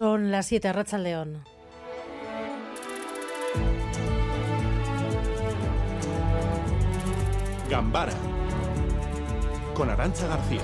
Son las 7, Racha León. Gambara con Arancha García.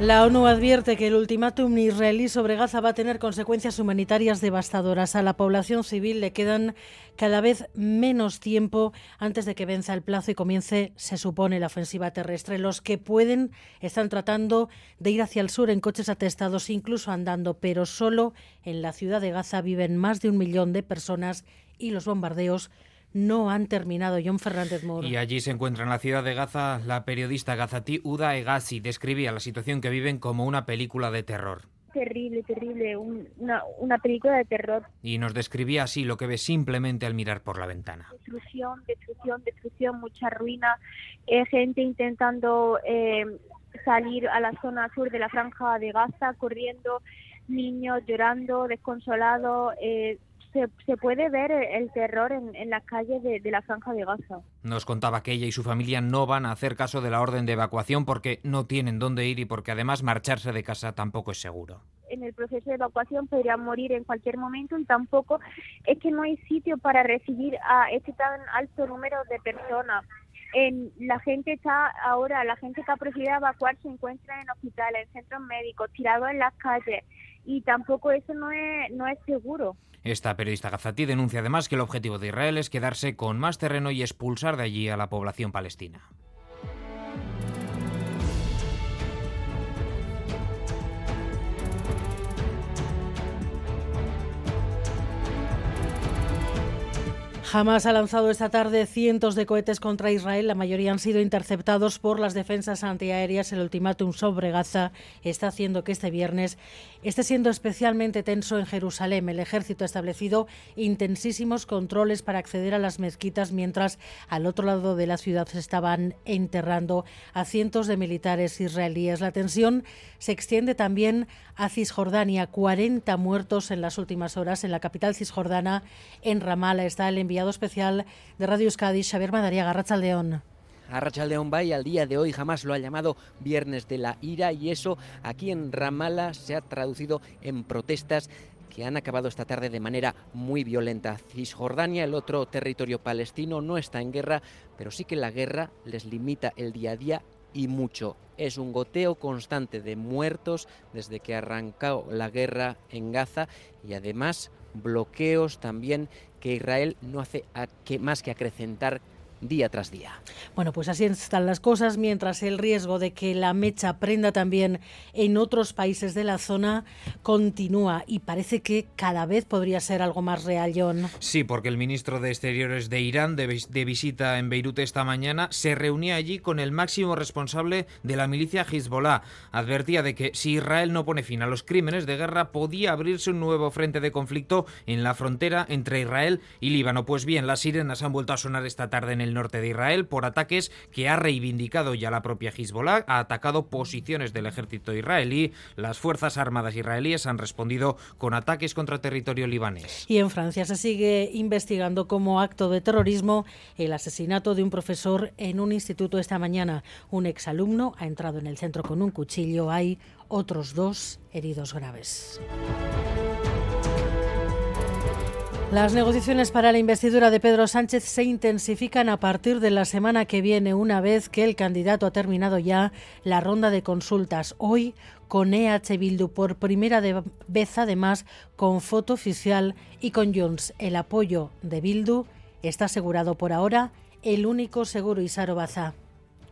La ONU advierte que el ultimátum israelí sobre Gaza va a tener consecuencias humanitarias devastadoras. A la población civil le quedan cada vez menos tiempo antes de que venza el plazo y comience, se supone, la ofensiva terrestre. Los que pueden están tratando de ir hacia el sur en coches atestados, incluso andando, pero solo en la ciudad de Gaza viven más de un millón de personas y los bombardeos no han terminado. John Fernández Moro. Y allí se encuentra en la ciudad de Gaza la periodista gazatí Uda Egazi. Describía la situación que viven como una película de terror. Terrible, terrible, una, una película de terror. Y nos describía así lo que ve simplemente al mirar por la ventana. Destrucción, destrucción, destrucción, mucha ruina, eh, gente intentando eh, salir a la zona sur de la franja de Gaza, corriendo, niños llorando, desconsolados, eh, se, puede ver el terror en, las calles de, la franja de Gaza. Nos contaba que ella y su familia no van a hacer caso de la orden de evacuación porque no tienen dónde ir y porque además marcharse de casa tampoco es seguro. En el proceso de evacuación podrían morir en cualquier momento y tampoco es que no hay sitio para recibir a este tan alto número de personas. En, la gente está ahora, la gente que ha procedido a evacuar se encuentra en hospitales, en centros médicos, tirados en las calles y tampoco eso no es, no es seguro. Esta periodista gazatí denuncia además que el objetivo de Israel es quedarse con más terreno y expulsar de allí a la población palestina. Hamas ha lanzado esta tarde cientos de cohetes contra Israel. La mayoría han sido interceptados por las defensas antiaéreas. El ultimátum sobre Gaza está haciendo que este viernes esté siendo especialmente tenso en Jerusalén. El ejército ha establecido intensísimos controles para acceder a las mezquitas, mientras al otro lado de la ciudad se estaban enterrando a cientos de militares israelíes. La tensión se extiende también a Cisjordania. 40 muertos en las últimas horas en la capital cisjordana. En Ramala está el enviado especial de Radio Euskadi, Xavier Madariaga, Arrachaldeón. Arrachaldeón Bay al día de hoy jamás lo ha llamado Viernes de la Ira y eso aquí en Ramala se ha traducido en protestas que han acabado esta tarde de manera muy violenta. Cisjordania, el otro territorio palestino, no está en guerra, pero sí que la guerra les limita el día a día y mucho. Es un goteo constante de muertos desde que arrancó la guerra en Gaza y además bloqueos también que Israel no hace más que acrecentar día tras día. Bueno, pues así están las cosas, mientras el riesgo de que la mecha prenda también en otros países de la zona continúa y parece que cada vez podría ser algo más real, John. Sí, porque el ministro de Exteriores de Irán, de, de visita en Beirut esta mañana, se reunía allí con el máximo responsable de la milicia Hezbollah. Advertía de que si Israel no pone fin a los crímenes de guerra, podía abrirse un nuevo frente de conflicto en la frontera entre Israel y Líbano. Pues bien, las sirenas han vuelto a sonar esta tarde en el norte de Israel por ataques que ha reivindicado ya la propia Hezbollah, ha atacado posiciones del ejército israelí, las Fuerzas Armadas israelíes han respondido con ataques contra territorio libanés. Y en Francia se sigue investigando como acto de terrorismo el asesinato de un profesor en un instituto esta mañana. Un exalumno ha entrado en el centro con un cuchillo, hay otros dos heridos graves. Las negociaciones para la investidura de Pedro Sánchez se intensifican a partir de la semana que viene, una vez que el candidato ha terminado ya la ronda de consultas. Hoy con EH Bildu por primera vez, además, con foto oficial y con Junts. El apoyo de Bildu está asegurado por ahora el único seguro Isaro Baza.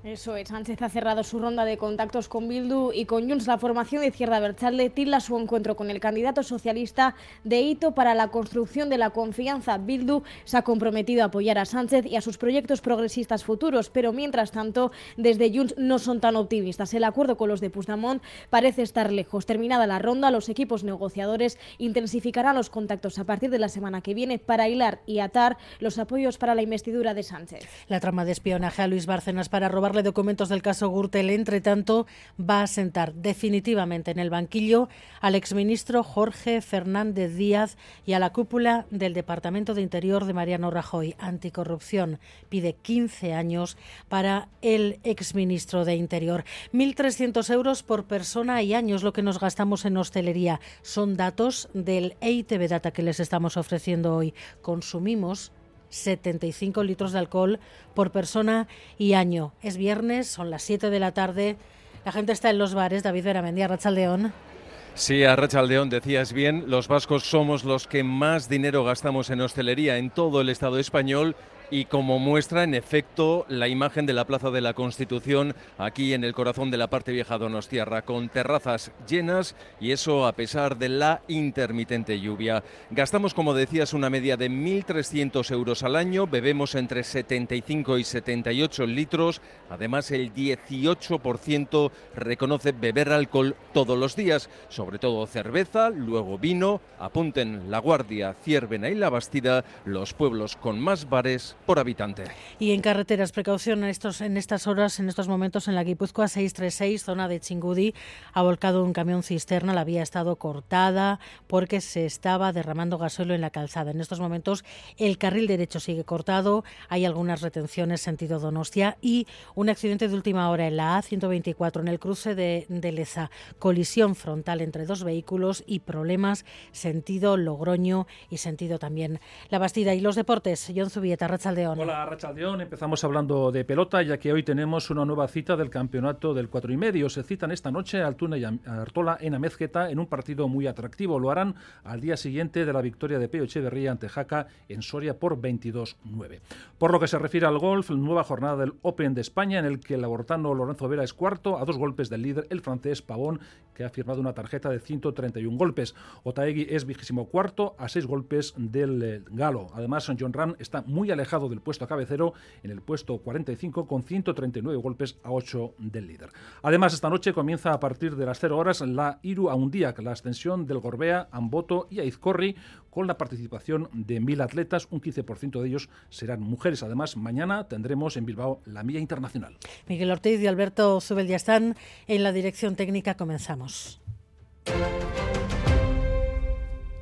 Eso es, Sánchez ha cerrado su ronda de contactos con Bildu y con Junts. La formación de Izquierda Berchalde tilda su encuentro con el candidato socialista de hito para la construcción de la confianza. Bildu se ha comprometido a apoyar a Sánchez y a sus proyectos progresistas futuros, pero mientras tanto, desde Junts no son tan optimistas. El acuerdo con los de Puigdemont parece estar lejos. Terminada la ronda, los equipos negociadores intensificarán los contactos a partir de la semana que viene para hilar y atar los apoyos para la investidura de Sánchez. La trama de espionaje a Luis Bárcenas para robar documentos del caso Gürtel. Entre tanto, va a sentar definitivamente en el banquillo al exministro Jorge Fernández Díaz y a la cúpula del Departamento de Interior de Mariano Rajoy. Anticorrupción pide 15 años para el exministro de Interior. 1.300 euros por persona y años lo que nos gastamos en hostelería. Son datos del EITB Data que les estamos ofreciendo hoy. Consumimos 75 litros de alcohol por persona y año. Es viernes, son las 7 de la tarde. La gente está en los bares. David Veramendi, Rachaldeón. Sí, a Rachaldeón decías bien, los vascos somos los que más dinero gastamos en hostelería en todo el Estado español y como muestra en efecto la imagen de la Plaza de la Constitución aquí en el corazón de la parte vieja Donostiarra con terrazas llenas y eso a pesar de la intermitente lluvia. Gastamos como decías una media de 1.300 euros al año, bebemos entre 75 y 78 litros, además el 18% reconoce beber alcohol todos los días, sobre todo cerveza, luego vino, apunten La Guardia, Ciervena y La Bastida, los pueblos con más bares por habitante. Y en carreteras, precaución en, estos, en estas horas, en estos momentos en la Guipúzcoa 636, zona de Chingudi, ha volcado un camión cisterna, la vía ha estado cortada porque se estaba derramando gasóleo en la calzada. En estos momentos el carril derecho sigue cortado, hay algunas retenciones sentido Donostia y un accidente de última hora en la A124 en el cruce de, de Leza, colisión frontal entre dos vehículos y problemas sentido Logroño y sentido también La Bastida y los deportes. John Zubieta, Hola, Rachaldeón. Empezamos hablando de pelota, ya que hoy tenemos una nueva cita del campeonato del cuatro y medio. Se citan esta noche Altuna y Artola en Amezqueta en un partido muy atractivo. Lo harán al día siguiente de la victoria de Peo Echeverría ante Jaca en Soria por 22-9. Por lo que se refiere al golf, nueva jornada del Open de España en el que el abortano Lorenzo Vera es cuarto a dos golpes del líder, el francés Pavón, que ha firmado una tarjeta de 131 golpes. Otaegui es vigésimo cuarto a seis golpes del eh, galo. Además, John Ram está muy alejado del puesto a cabecero en el puesto 45 con 139 golpes a 8 del líder. Además, esta noche comienza a partir de las 0 horas la Iru Aundiac, la ascensión del Gorbea, Amboto y Aizcorri con la participación de mil atletas, un 15% de ellos serán mujeres. Además, mañana tendremos en Bilbao la Milla Internacional. Miguel Ortiz y Alberto Zubel ya están en la dirección técnica. Comenzamos.